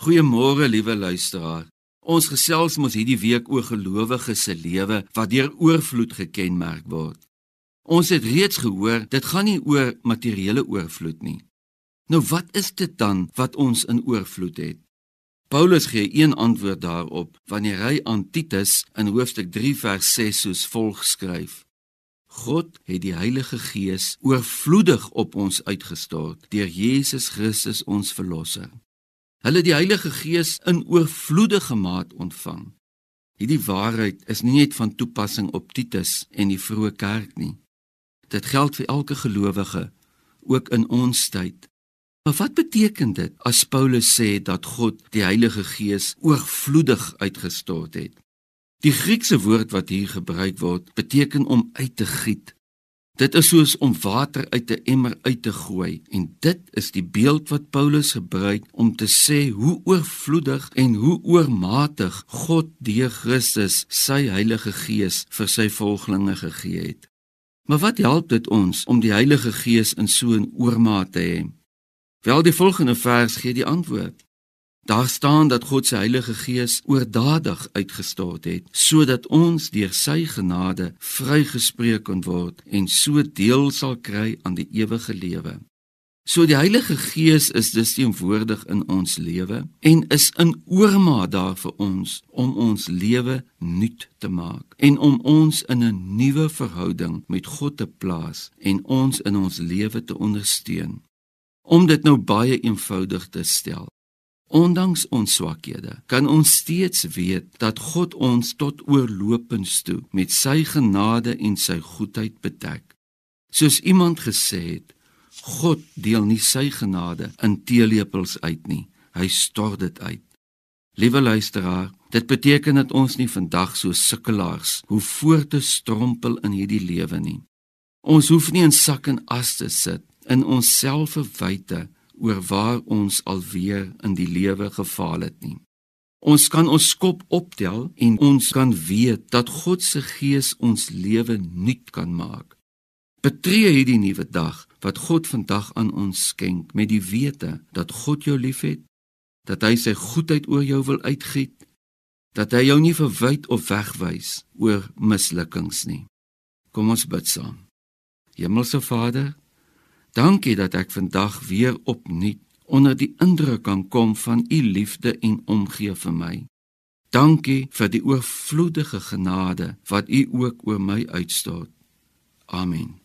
Goeiemôre, liewe luisteraar. Ons gesels mos hierdie week oor gelowiges se lewe wat deur oorvloed gekenmerk word. Ons het reeds gehoor, dit gaan nie oor materiële oorvloed nie. Nou wat is dit dan wat ons in oorvloed het? Paulus gee een antwoord daarop wanneer hy aan Titus in hoofstuk 3 vers 6 soos volg skryf: God het die Heilige Gees oorvloedig op ons uitgestort deur Jesus Christus ons verlosser. Hulle die Heilige Gees in oorvloedige maat ontvang. Hierdie waarheid is nie net van toepassing op Titus en die vroeë kerk nie. Dit geld vir elke gelowige ook in ons tyd. Maar wat beteken dit as Paulus sê dat God die Heilige Gees oorvloedig uitgestort het? Die Griekse woord wat hier gebruik word, beteken om uit te giet. Dit is soos om water uit 'n emmer uit te gooi en dit is die beeld wat Paulus gebruik om te sê hoe oorvloedig en hoe oormatig God deur Christus sy Heilige Gees vir sy volgelinge gegee het. Maar wat help dit ons om die Heilige Gees in so 'n oormaat te hê? Wel die volgende vers gee die antwoord. Daar staan dat God se Heilige Gees oordadig uitgestort het sodat ons deur sy genade vrygespreek kon word en so deel sal kry aan die ewige lewe. So die Heilige Gees is dus teenwoordig in ons lewe en is in oormaat daar vir ons om ons lewe nuut te maak en om ons in 'n nuwe verhouding met God te plaas en ons in ons lewe te ondersteun. Om dit nou baie eenvoudig te stel, Ondanks ons swakhede, kan ons steeds weet dat God ons tot oorlopends toe met sy genade en sy goedheid bedek. Soos iemand gesê het, God deel nie sy genade in teelepels uit nie, hy stort dit uit. Liewe luisteraar, dit beteken dat ons nie vandag so sukkelaars hoef voort te strompel in hierdie lewe nie. Ons hoef nie in sak en as te sit in onsself verwyte oor waar ons alweer in die lewe gefaal het nie. Ons kan ons kop optel en ons kan weet dat God se gees ons lewe nuut kan maak. Betree hierdie nuwe dag wat God vandag aan ons skenk met die wete dat God jou liefhet, dat hy sy goedheid oor jou wil uitgiet, dat hy jou nie verwyd of wegwys oor mislukkings nie. Kom ons bid saam. Hemelse Vader, Dankie dat ek vandag weer opnuut onder die indruk kan kom van u liefde en omgee vir my. Dankie vir die oorvloedige genade wat u ook oor my uitstort. Amen.